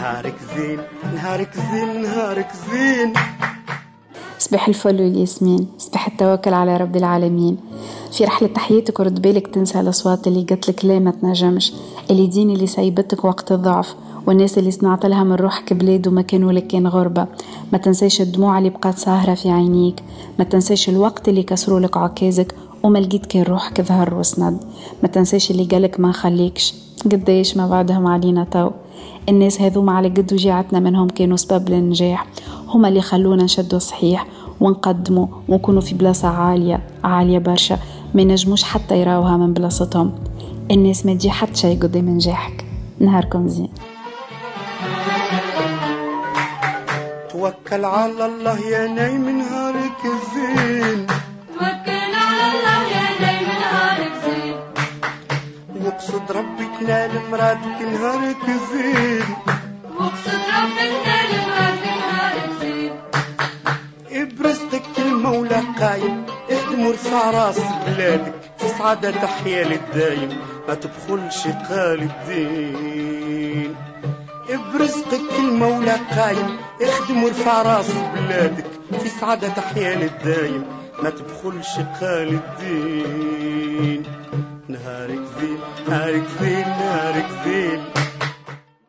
نهارك زين نهارك زين نهارك زين. صباح الفل والياسمين صباح التوكل على رب العالمين. في رحلة تحياتك ورد بالك تنسى الأصوات اللي قتلك لا ما تنجمش اللي دين اللي سايبتك وقت الضعف والناس اللي صنعت لها من روحك بلاد وما كانوا لك كان غربة. ما تنسيش الدموع اللي بقات ساهرة في عينيك. ما تنسيش الوقت اللي كسروا لك عكازك وما لقيت كان روحك ظهر وسند ما تنسيش اللي قالك ما خليكش. قديش ما بعدهم علينا تو. الناس هذوما على قد وجيعتنا منهم كانوا سبب للنجاح. هما اللي خلونا نشدوا صحيح ونقدموا ونكونوا في بلاصة عالية عالية برشا ما ينجموش حتى يراوها من بلاصتهم. الناس ما تجي حتى شي قدام نجاحك. نهاركم زين. توكل على الله يا نايم نهارك زين واقصد ربك نال مرادك نهارك زين واقصد ربك نال مرادك نهارك زين إبرزتك المولى قايم اخدم ورفع راس بلادك في سعادة تحيا للدايم ما تبخلش قال الدين. برزقك المولى قايم اخدم وارفع راس بلادك في سعادة تحيا للدايم ما تبخلش قال الدين. نهارك زين نهارك زين نهارك زين